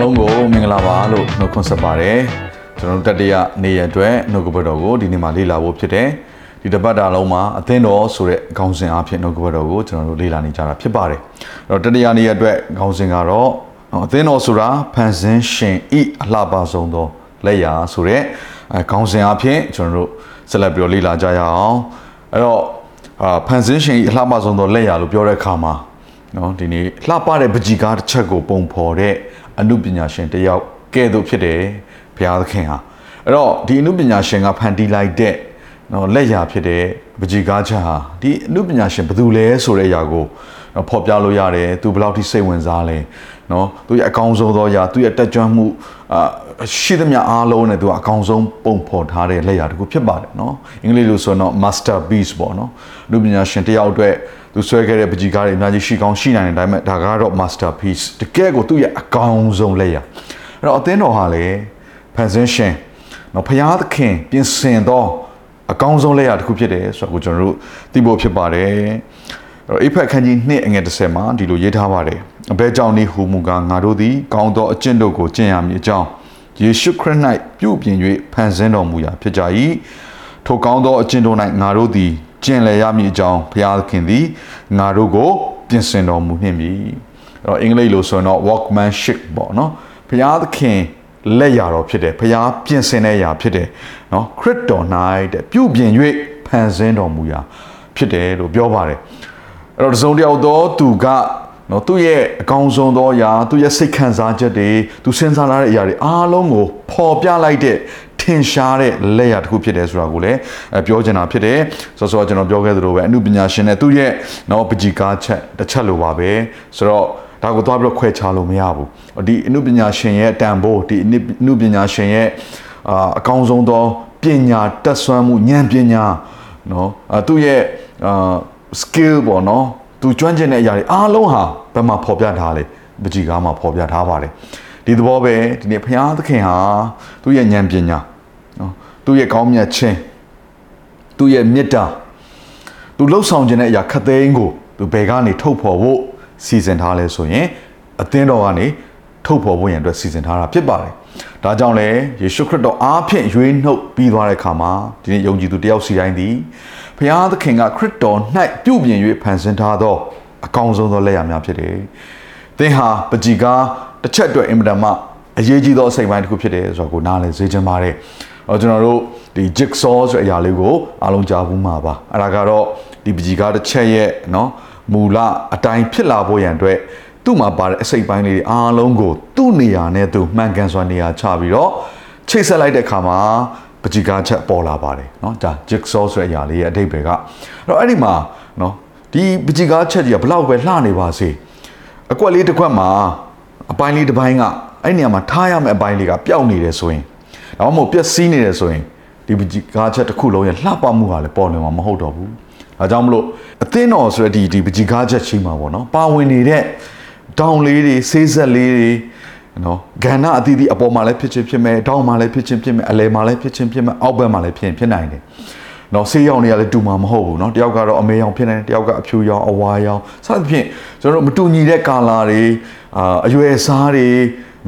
အားလုံးကိုမင်္ဂလာပါလို့နှုတ်ခွန်းဆက်ပါတယ်ကျွန်တော်တို့တတိယနေ့ရက်အတွက်နှုတ်ကပတ်တော်ကိုဒီနေ့မှာလေ့လာဖို့ဖြစ်တယ်ဒီတစ်ပတ်တာလုံးမှာအသင်းတော်ဆိုတဲ့ခေါင်းစဉ်အဖြစ်နှုတ်ကပတ်တော်ကိုကျွန်တော်တို့လေ့လာနေကြတာဖြစ်ပါတယ်အဲ့တော့တတိယနေ့ရက်အတွက်ခေါင်းစဉ်ကတော့အသင်းတော်ဆိုတာဖန်ဆင်းရှင်ဤအလှပဆုံးသောလက်ရာဆိုတဲ့အဲခေါင်းစဉ်အဖြစ်ကျွန်တော်တို့ဆက်လက်ပြီးတော့လေ့လာကြရအောင်အဲ့တော့အာဖန်ဆင်းရှင်ဤအလှပဆုံးသောလက်ရာလို့ပြောတဲ့အခါမှာ နော်ဒီနေ့လှပတဲ့ပကြီကားတစ်ချက်ကိုပုံဖော်တဲ့အမှုပညာရှင်တစ်ယောက်ကဲ့သို့ဖြစ်တယ်ဘုရားသခင်ဟာအဲ့တော့ဒီအမှုပညာရှင်ကဖန်တီးလိုက်တဲ့နော်လက်ရာဖြစ်တဲ့ပကြီကားချက်ဟာဒီအမှုပညာရှင်ဘယ်သူလဲဆိုတဲ့အရာကိုနော်ဖော်ပြလို့ရတယ်သူဘယ်လောက်ထိစိတ်ဝင်စားလဲနော်သူရဲ့အကောင်းဆုံးသောအရာသူရဲ့တက်ကြွမှုအာရှိသမျှအားလုံးနဲ့သူကအကောင်းဆုံးပုံဖော်ထားတဲ့လက်ရာတစ်ခုဖြစ်ပါတယ်နော်အင်္ဂလိပ်လိုဆိုတော့ masterpiece ပေါ့နော်လူပညာရှင်တစ်ယောက်အတွက် သူဆွဲခဲ့တဲ့ပကြီကားတွေအများကြီးရှိကောင်းရှိနိုင်တယ်ဒါပေမဲ့ဒါကတော့ masterpiece တကယ်ကိုသူ့ရဲ့အကောင်းဆုံးလက်ရာအဲ့တော့အသင်းတော်ဟာလေဖန်ဆင်းရှင်နော်ဖျားသခင်ပြင်ဆင်သောအကောင်းဆုံးလက်ရာတစ်ခုဖြစ်တယ်ဆိုတော့ကိုကျွန်တော်တို့သိဖို့ဖြစ်ပါတယ်အဲ့တော့အိဖက်ခန်းကြီး2အငယ်30မှာဒီလိုရေးထားပါတယ်အဘဲကြောင့်နေဟူမူကားငါတို့သည်ကောင်းသောအကျင့်တို့ကိုကျင့်ရမည်အကြောင်းယေရှုခရစ်၌ပြုပြင်၍ဖန်ဆင်းတော်မူရာဖြစ်ကြ၏ထိုကောင်းသောအကျင့်တို့၌ငါတို့သည် ကျင့်လည်ရမည်အကြောင်းဘုရားသခင်သည်ငါတို့ကို ပြင်ဆင်တော်မူနှင့်ပြီအဲ့တော့အင်္ဂလိပ်လိုဆိုရင်တော့ workmanship ပေါ့နော်ဘုရားသခင်လက်ရာတော်ဖြစ်တယ်ဘုရားပြင်ဆင်တဲ့ရာဖြစ်တယ်နော်ခရစ်တော်၌တဲ့ပြုပြင်၍ဖန်ဆင်းတော်မူရာဖြစ်တယ်လို့ပြောပါတယ်အဲ့တော့တစုံတစ်ယောက်သောသူကနော်သူ့ရဲ့အကောင်းဆုံးသောအရာသူ့ရဲ့စိတ်ခံစားချက်တွေသူစဉ်းစားလာတဲ့အရာတွေအားလုံးကိုပေါ်ပြလိုက်တဲ့ထ င်ရှားတဲ့လက်ရာတစ်ခုဖြစ်တယ်ဆိုတာကိုလည်းအဲပြောချင်တာဖြစ်တယ်ဆိုတော့ကျွန်တော်ပြောခဲ့သလိုပဲအမှုပညာရှင်နဲ့သူ့ရဲ့နော်ပကြီကားချက်တစ်ချက်လိုပါပဲဆိုတော့ဒါကိုသွားပြီးတော့ခွဲခြားလို့မရဘူးဒီအမှုပညာရှင်ရဲ့တန်ဖိုးဒီအမှုပညာရှင်ရဲ့အာအကောင်းဆုံးသောပညာတက်ဆွမ်းမှုဉာဏ်ပညာနော်အဲသူ့ရဲ့အာ skill ပေါ့နော်သူကျွမ်းကျင်တဲ့အရာတွေအားလုံးဟာဘယ်မှာဖော်ပြထားလဲပကြီကားမှာဖော်ပြထားပါတယ်ဒီသဘောပဲဒီနေ့ဘုရားသခင်ဟာသူ့ရဲ့ဉာဏ်ပညာ နော်သူ့ရဲ့ကောင်းမြတ်ခြင်းသူ့ရဲ့မေတ္တာသူလှုပ်ဆောင်ခြင်းတဲ့အရာခတ်သိမ်းကိုသူဘယ်ကနေထုတ်ဖော်ဖို့စီစဉ်ထားလဲဆိုရင်အသင်းတော်ကနေထုတ်ဖော်ဖို့ရန်အတွက်စီစဉ်ထားတာဖြစ်ပါတယ်။ဒါကြောင့်လည်းယေရှုခရစ်တော်အားဖြင့်ရွေးနှုတ်ပြီးသွားတဲ့အခါမှာဒီနေ့ယုံကြည်သူတယောက်စီတိုင်းသည်ဘုရားသခင်ကခရစ်တော်၌ပြုပြင်၍ဖန်ဆင်းထားသောအကောင်းဆုံးသောလက်ရာများဖြစ်တယ်။သင်ဟာပကြီကားတစ်ချက်အတွက်အင်မတန်မှအရေးကြီးသောအစိတ်ပိုင်းတစ်ခုဖြစ်တယ်ဆိုတော့ကိုနားလည်စေချင်ပါတယ်။အော် ကျွန်တော်တို့ဒီ jigsaw ဆိုတဲ့အရာလေးကိုအားလုံးကြားဘူးမှာပါ။အဲ့ဒါကတော့ဒီပကြီကားတစ်ချက်ရဲ့နော်မူလအတိုင်းဖြစ်လာဖို့ရန်အတွက်သူ့မှာပါတဲ့အစိတ်ပိုင်းလေးတွေအားလုံးကိုသူ့နေရာနဲ့သူမှန်ကန်စွာနေရာချပြီးတော့ချိတ်ဆက်လိုက်တဲ့အခါမှာပကြီကားချက်ပေါ်လာပါတယ်เนาะဒါ jigsaw ဆိုတဲ့အရာလေးရဲ့အဓိပ္ပာယ်ကအဲ့တော့အဲ့ဒီမှာเนาะဒီပကြီကားချက်ကြီးကဘလောက်ပဲလှနေပါစေအကွက်လေးတစ်ခွက်မှာအပိုင်းလေးတစ်ပိုင်းကအဲ့နေရာမှာထားရမယ့်အပိုင်းလေးကပျောက်နေတယ်ဆိုရင် ဒါမှမဟုတ်ပျက်စီးနေတယ်ဆိုရင်ဒီပကြီကားချက်တစ်ခုလုံးရဲ့လှပမှုကလည်းပေါ်လွင်မှာမဟုတ်တော့ဘူးဒါကြောင့်မလို့အသင်းတော်ဆိုတဲ့ဒီဒီပကြီကားချက်ချင်းမှာပေါ့နော်ပါဝင်နေတဲ့တောင်လေးတွေဆေးဆက်လေးတွေနော်ဂန္ဓအသီးသီးအပေါ်မှာလည်းဖြစ်ချင်းဖြစ်မယ်တောင်မှာလည်းဖြစ်ချင်းဖြစ်မယ်အလယ်မှာလည်းဖြစ်ချင်းဖြစ်မယ်အောက်ဘက်မှာလည်းဖြစ်ရင်ဖြစ်နိုင်တယ်နော်ဆေးရောင်တွေကလည်းတူမှာမဟုတ်ဘူးเนาะတယောက်ကတော့အမေရောင်ဖြစ်နေတယ်တယောက်ကအဖြူရောင်အဝါရောင်စသဖြင့်ကျွန်တော်တို့မတူညီတဲ့ကာလာတွေအာအရွယ်အစားတွေ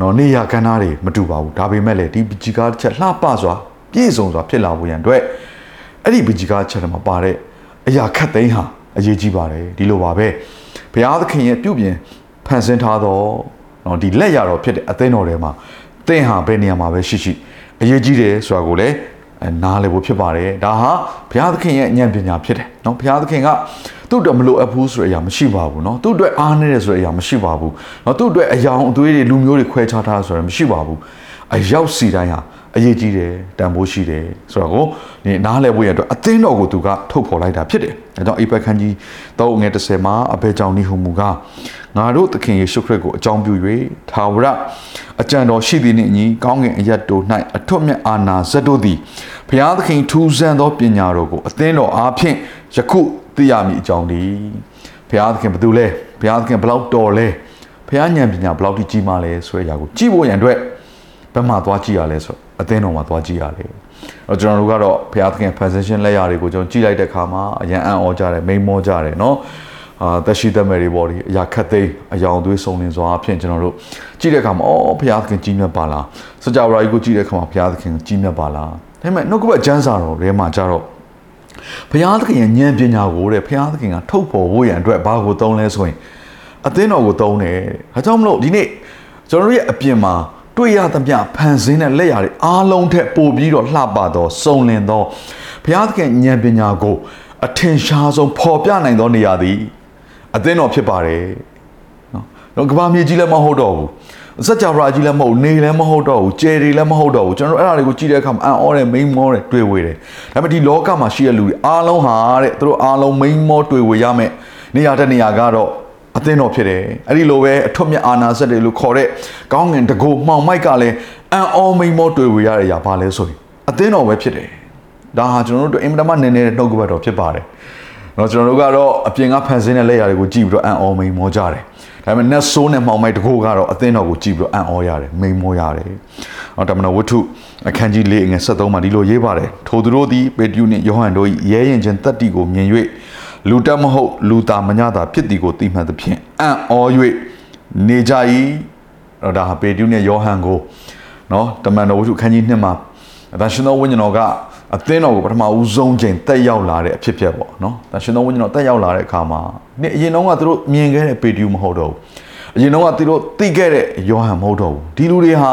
နော်နေရကဏ္ဍတွေမတူပါဘူးဒါပေမဲ့လည်းဒီပကြီကားတစ်ချက်လှပစွာပြည့်စုံစွာဖြစ်လာဖို့ရန်အတွက်အဲ့ဒီပကြီကားချက်ထဲမှာပါတဲ့အရာခတ်သိမ်းဟာအရေးကြီးပါတယ်ဒီလိုပါပဲဘုရားသခင်ရဲ့ပြုပြင်ဖန်ဆင်းထားသောနော်ဒီလက်ရတော်ဖြစ်တဲ့အသင်းတော်ထဲမှာသင်ဟာဘယ်နေရာမှာပဲရှိရှိအရေးကြီးတယ်ဆိုတာကိုလည်းနားလည်ဖို့ဖြစ်ပါတယ်ဒါဟာဘုရားသခင်ရဲ့ဉာဏ်ပညာဖြစ်တယ်နော်ဘုရားသခင်က သူ့အတွက်မလိုအပ်ဘူးဆိုတဲ့အရာမရှိပါဘူးနော်သူ့အတွက်အားနည်းတယ်ဆိုတဲ့အရာမရှိပါဘူးနော်သူ့အတွက်အယောင်အသွေးတွေလူမျိုးတွေခွဲခြားထားဆိုရမရှိပါဘူးအရောက်စီတိုင်းဟာ အရေးကြီးတယ်တန်ဖိုးရှိတယ်ဆိုတော့ကိုဒီနားလဲဖို့ရအတွက်အသင်းတော်ကိုသူကထုတ်ဖော်လိုက်တာဖြစ်တယ်။အဲကြောင့်အိပက်ခန်းကြီးတောအငယ်30မှာအဘဲကြောင့်နိဟုမူကငါတို့သခင်ယေရှုခရစ်ကိုအကြောင်းပြု၍ထာဝရအကြံတော်ရှိသည်နှင့်အညီကောင်းကင်အရတ်တို့၌အထွတ်မြတ်အာနာဇတ်တို့သည်ဘုရားသခင်ထူးဆန်းသောပညာတော်ကိုအသင်းတော်အားဖြင့်ယခုသိရမည်အကြောင်းဒီဘုရားသခင်ဘယ်သူလဲဘုရားသခင်ဘယ်လောက်တော်လဲဘုရားဉာဏ်ပညာဘယ်လောက်ကြီးမားလဲဆိုတဲ့အရာကိုကြည့်ဖို့ရန်အတွက်ဘယ်မှာသွားကြည့်ရလဲဆို အသင်းတော်မှာသွားကြည့်ရတယ်တော့ကျွန်တော်တို့ကတော့ဘုရားသခင် position လက်ရာတွေကိုကျွန်တော်ကြည့်လိုက်တဲ့အခါမှာအရန်အံ့ဩကြတယ်မိန်မောကြတယ်เนาะအာသက်ရှိသက်မဲ့တွေပေါ့ဒီအရာခတ်သိမ်းအယောင်သွေးစုံလင်စွာအဖြစ်ကျွန်တော်တို့ကြည့်တဲ့အခါမှာအော်ဘုရားသခင်ကြီးမြတ်ပါလားစကြဝဠာကြီးကိုကြည့်တဲ့အခါမှာဘုရားသခင်ကြီးမြတ်ပါလားဒါပေမဲ့နှုတ်ကပတ်ကျမ်းစာတော်ထဲမှာကြတော့ဘုရားသခင်ရဲ့ဉာဏ်ပညာကိုတဲ့ဘုရားသခင်ကထုတ်ဖော်ဖို့ရန်အတွက်ဘာကိုသုံးလဲဆိုရင်အသင်းတော်ကိုသုံးတယ်ဒါကြောင့်မလို့ဒီနေ့ကျွန်တော်တို့ရဲ့အပြင်မှာ တွေ့ရသမျှဖန်ဆင်းတဲ့လက်ရာတွေအားလုံးထက်ပိုပြီးတော့လှပသောစုံလင်သောဘုရားသခင်ဉာဏ်ပညာကိုအထင်ရှားဆုံးပေါ်ပြနိုင်သောနေရာသည်အသင်းတော်ဖြစ်ပါတယ်နော်တော့ကဘာမြေကြီးလည်းမဟုတ်တော့ဘူးစัจ java ကြီးလည်းမဟုတ်နေလည်းမဟုတ်တော့ဘူးကျယ်တွေလည်းမဟုတ်တော့ဘူးကျွန်တော်တို့အဲ့ဒါတွေကိုကြည့်တဲ့အခါမှာအံ့ဩတယ်မိန်မောတယ်တွေ့ဝေတယ်ဒါပေမဲ့ဒီလောကမှာရှိတဲ့လူတွေအားလုံးဟာတဲ့သူတို့အားလုံးမိန်မောတွေ့ဝေရမယ်နေရာတဲ့နေရာကတော့ အသင်းတော်ဖြစ်တယ်အဲ့ဒီလိုပဲအထွတ်မြတ်အာနာစက်တွေလို့ခေါ်တဲ့ကောင်းငင်တကိုမှောင်မိုက်ကလည်းအန်အောမိန်မောတွေ့ဝေရတဲ့အရာပါလဲဆိုရင်အသင်းတော်ပဲဖြစ်တယ်ဒါဟာကျွန်တော်တို့အင်မတမနည်းနည်းနှုတ်ကပတ်တော်ဖြစ်ပါတယ်နော်ကျွန်တော်တို့ကတော့အပြင်ကဖန်ဆင်းတဲ့လက်ရာတွေကိုကြည့်ပြီးတော့အန်အောမိန်မောကြတယ်ဒါပေမဲ့ net so နဲ့မှောင်မိုက်တကိုကတော့အသင်းတော်ကိုကြည့်ပြီးတော့အံ့ဩရတယ်မိန်မောရတယ်။အော်တမန်တော်ဝတ္ထုအခန်းကြီး၄ငယ်73မှာဒီလိုရေးပါတယ်။ထိုသူတို့သည်ပေတရုနှင့်ယောဟန်တို့၏ရဲရင်ချင်းတတ္တိကိုမြင်၍ လူတက်မဟုတ်လူသားမညတာဖြစ်သည်ကိုသိမှန်သဖြင့်အံ့ဩ၍နေကြ၏။တော့ဒါဟာပေတရုနဲ့ယောဟန်ကိုနော်တမန်တော်ဝတ္ထုအခန်းကြီး2မှာအသရှင်တော်ဝိညာဉ်တော်ကအသင်းတော်ကိုပထမဦးဆုံးချိန်တက်ရောက်လာတဲ့အဖြစ်ဖြစ်ပေါ့နော်။ဒါရှင်တော်ဝိညာဉ်တော်တက်ရောက်လာတဲ့အခါမှာနေ့အရင်တော့ကသူတို့မြင်ခဲ့တဲ့ပေတရုမဟုတ်တော့ဘူး။ အရင်တော့ကသူတို့သိခဲ့တဲ့ယောဟန်မဟုတ်တော့ဘူး။ဒီလူတွေဟာ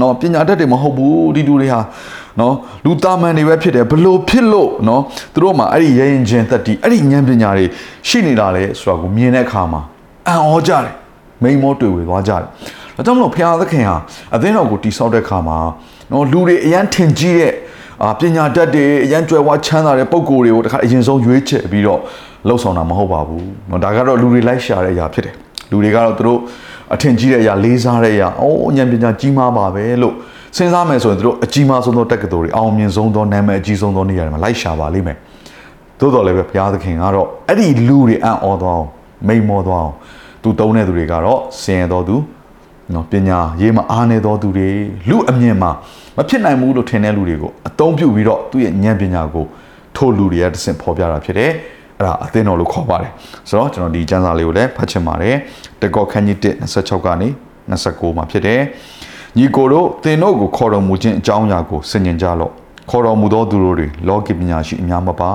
နော်ပညာတတ်တွေမဟုတ်ဘူး။ဒီလူတွေဟာနော်လူသားမန်တွေပဲဖြစ်တယ်ဘလို့ဖြစ်လို့နော်သူတို့မှာအဲ့ဒီရရင်ချင်းတက်တီအဲ့ဒီဉာဏ်ပညာတွေရှိနေတာလေဆိုတာကိုမြင်တဲ့အခါမှာအံ့ဩကြတယ်။မိန်မောတွေ့ဝေသွားကြတယ်။ဒါကြောင့်မလို့ဘုရားသခင်ဟာအသင်းတော်ကိုတိဆောက်တဲ့အခါမှာနော်လူတွေအရန်ထင်ကြီးတဲ့အာပညာတတ်တွေအရန်ကြွယ်ဝချမ်းသာတဲ့ပုံကိုယ်တွေကိုတခါအရင်ဆုံးရွေးချယ်ပြီးတော့လှုပ်ဆောင်တာမဟုတ်ပါဘူး။နော်ဒါကတော့လူတွေလိုက်ရှာတဲ့အရာဖြစ်တယ်။ လူတွေကတော့သူတို့အထင်ကြီးတဲ့အရာလေးစားတဲ့အရာအော်ဉာဏ်ပညာကြီးမားပါပဲလို့စဉ်းစားမယ်ဆိုရင်သူတို့အကြီးမားဆုံးသောတက္ကသိုလ်တွေအောင်မြင်ဆုံးသောနာမည်အကြီးဆုံးသောနေရာတွေမှာလိုက်ရှာပါလိမ့်မယ်။သို့တော်လည်းပဲဘုရားသခင်ကတော့အဲ့ဒီလူတွေအံ့ဩသွားအောင်မိန်မောသွားအောင်သူတုံးတဲ့သူတွေကတော့ဆင်းရဲတော်သူနော်ပညာရေးမှာအားနေတော်သူတွေလူအမြင်မှာမဖြစ်နိုင်ဘူးလို့ထင်တဲ့လူတွေကိုအသုံးပြုပြီးတော့သူ့ရဲ့ဉာဏ်ပညာကိုထို့လူတွေကတဆင့်ဖော်ပြတာဖြစ်တယ် အဲ့ဒါအသင်းတော်လို့ခေါ်ပါတယ်ဆိုတော့ကျွန်တော်ဒီကျမ်းစာလေးကိုလည်းဖတ်ချင်ပါတယ်တကောခန်းကြီး1 26ကနေ29မှာဖြစ်တယ်ညီကိုတို့သင်တို့ကိုခေါ်တော်မူခြင်းအကြောင်းအရာကိုဆင်ញင်ကြလော့ခေါ်တော်မူသောသူတို့တွေလောကီပညာရှိအများမပါ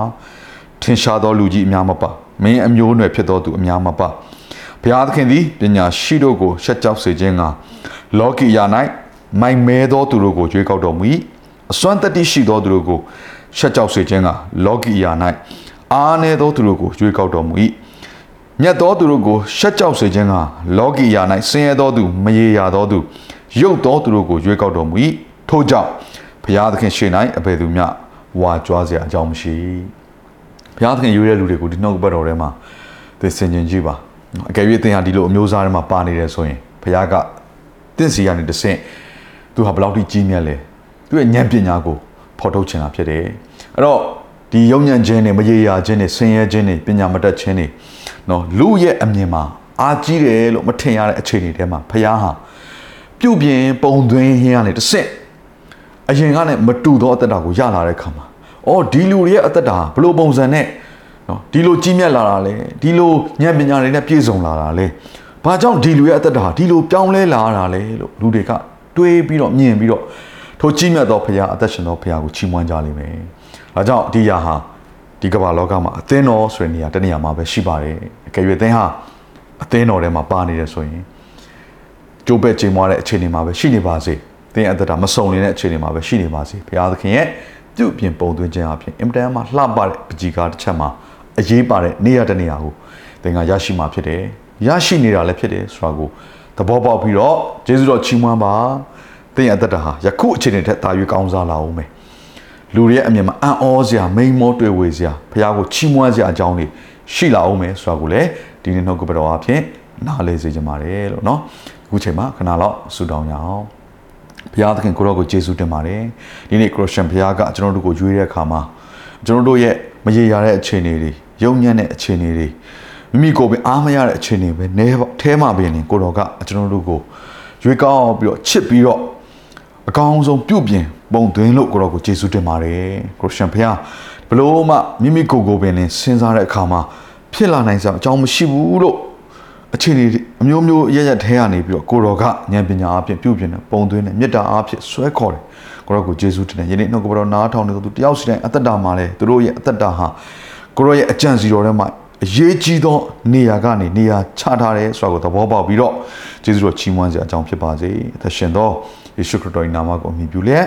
ထင်ရှားသောလူကြီးအများမပါမင်းအမျိုးအနွယ်ဖြစ်သောသူအများမပါဘုရားသခင်သည်ပညာရှိတို့ကိုရှက်ကြောက်စေခြင်းကလောကီယာ၌မိုင်မဲသောသူတို့ကိုကြွေးကောက်တော်မူ၏အစွမ်းတတိရှိသောသူတို့ကိုရှက်ကြောက်စေခြင်းကလောကီယာ၌ အားနည်းသောသူတို့ကိုကြွေးကောက်တော်မူ၏မြတ်သောသူတို့ကိုရှက်ကြောက်စေခြင်းကလောကီယာ၌ဆင်းရဲသောသူမရေရာသောသူရုပ်သောသူတို့ကိုကြွေးကောက်တော်မူ၏ထို့ကြောင့်ဘုရားသခင်ရှေ့၌အဘယ်သူမျှဝါကြွားစရာအကြောင်းမရှိဘုရားသခင်ရွေးတဲ့လူတွေကိုဒီနှုတ်ဘတ်တော်ထဲမှာသိစင်ကျင်ကြည့်ပါအကယ်၍သင်ဟာဒီလိုအမျိုးသားတွေမှာပါနေတယ်ဆိုရင်ဘုရားကတင့်စီကနေတဆင့်သူဟာဘယ်လောက်ထိကြီးမြတ်လဲသူရဲ့ဉာဏ်ပညာကိုဖော်ထုတ်ချင်တာဖြစ်တယ်အဲ့တော့ ဒီယုံညံ့ခြင်းတွေမရေရာခြင်းတွေဆင်းရဲခြင်းတွေပညာမတတ်ခြင်းတွေနော်လူရဲ့အမြင်မှာအာကြီးတယ်လို့မထင်ရတဲ့အခြေအနေထဲမှာဘုရားဟာပြုတ်ပြင်းပုံသွင်းဟင်းကနေတဆင့်အရင်ကနဲ့မတူသောအသက်တာကိုရလာတဲ့ခါမှာအော်ဒီလူတွေရဲ့အသက်တာဘယ်လိုပုံစံနဲ့နော်ဒီလိုကြီးမြတ်လာတာလဲဒီလိုဉာဏ်ပညာတွေနဲ့ပြည့်စုံလာတာလဲဘာကြောင့်ဒီလူရဲ့အသက်တာဒီလိုပြောင်းလဲလာတာလဲလို့လူတွေကတွေးပြီးတော့မြင်ပြီးတော့ထိုကြီးမြတ်သောဘုရားအသက်ရှင်သောဘုရားကိုချီးမွမ်းကြလိမ့်မယ်။ ဒါကြောင့်ဒီယာဟာဒီကမ္ဘာလောကမှာအသင်းတော်ဆိုတဲ့နေရာတနေရာမှာပဲရှိပါတယ်။အကယ်၍အသင်းဟာအသင်းတော်ထဲမှာပါနေတယ်ဆိုရင်ကြိုးပဲ့ချိန်မွားတဲ့အခြေအနေမှာပဲရှိနေပါစေ။သင်အသက်တာမစုံနေတဲ့အခြေအနေမှာပဲရှိနေပါစေ။ဘုရားသခင်ရဲ့ပြုပြင်ပုံသွင်းခြင်းအပြင်အင်တန်မှလှပတဲ့ပကြီးကားတစ်ချက်မှာအရေးပါတဲ့နေရာတနေရာကိုသင်ကရရှိမှာဖြစ်တယ်။ရရှိနေတာလည်းဖြစ်တယ်ဆိုတာကိုသဘောပေါက်ပြီးတော့ယေရှုတော်ချီးမွမ်းပါသင်ရဲ့အသက်တာဟာယခုအခြေအနေထက်သာ၍ကောင်းစားလာအောင်မယ် လူတွေရဲ့အမြင်မှာအံ့ဩစရာမိန်မောတွေ့ဝေစရာဖခင်ကိုချီးမွမ်းစရာအကြောင်းတွေရှိလာအောင်မယ်ဆိုတာကိုလည်းဒီနေ့နှုတ်ကပတော်အဖြစ်နားလေစေချင်ပါတယ်လို့เนาะအခုချိန်မှာခဏလောက်ဆူတောင်းရအောင်ဘုရားသခင်ကိုရောကိုယေရှုတင်ပါတယ်ဒီနေ့ခရစ်ယာန်ဘုရားကကျွန်တော်တို့ကိုရွေးတဲ့အခါမှာကျွန်တော်တို့ရဲ့မရေရာတဲ့အခြေအနေတွေယုံညံ့တဲ့အခြေအနေတွေမိမိကိုယ်ပဲအားမရတဲ့အခြေအနေပဲနဲထဲမှာပဲနေကိုတော်ကကျွန်တော်တို့ကိုရွေးကောက်ပြီးတော့ချစ်ပြီးတော့အကောင်းဆုံးပြုပြင် ပုံသွင်းလို့ကိုတော်ကိုယေရှုတင်ပါတယ်ခရစ်ယာန်ဘုရားဘလို့မှမိမိကိုယ်ကိုယ်ပဲနေစဉ်းစားတဲ့အခါမှာဖြစ်လာနိုင်စရာအကြောင်းမရှိဘူးလို့အခြေအနေအမျိုးမျိုးရရထဲကနေပြီးတော့ကိုတော်ကဉာဏ်ပညာအပြင်ပြုပြင်တဲ့ပုံသွင်းတဲ့မေတ္တာအဖြစ်ဆွဲခေါ်တယ်ကိုတော်ကိုယေရှုတင်တယ်ယနေ့နှုတ်ကပတော်နားထောင်နေသူတယောက်စီတိုင်းအသက်တာမှာလဲသူတို့ရဲ့အသက်တာဟာကိုရောရဲ့အကြံစီတော်ထဲမှာအရေးကြီးသောနေရာကနေနေရာချထားတယ်ဆိုတာကိုသဘောပေါက်ပြီးတော့ယေရှုတော်ချီးမွမ်းစရာအကြောင်းဖြစ်ပါစေ။သရှင်သောယေရှုခရစ်တော်၏နာမကိုအမိပြုလျက်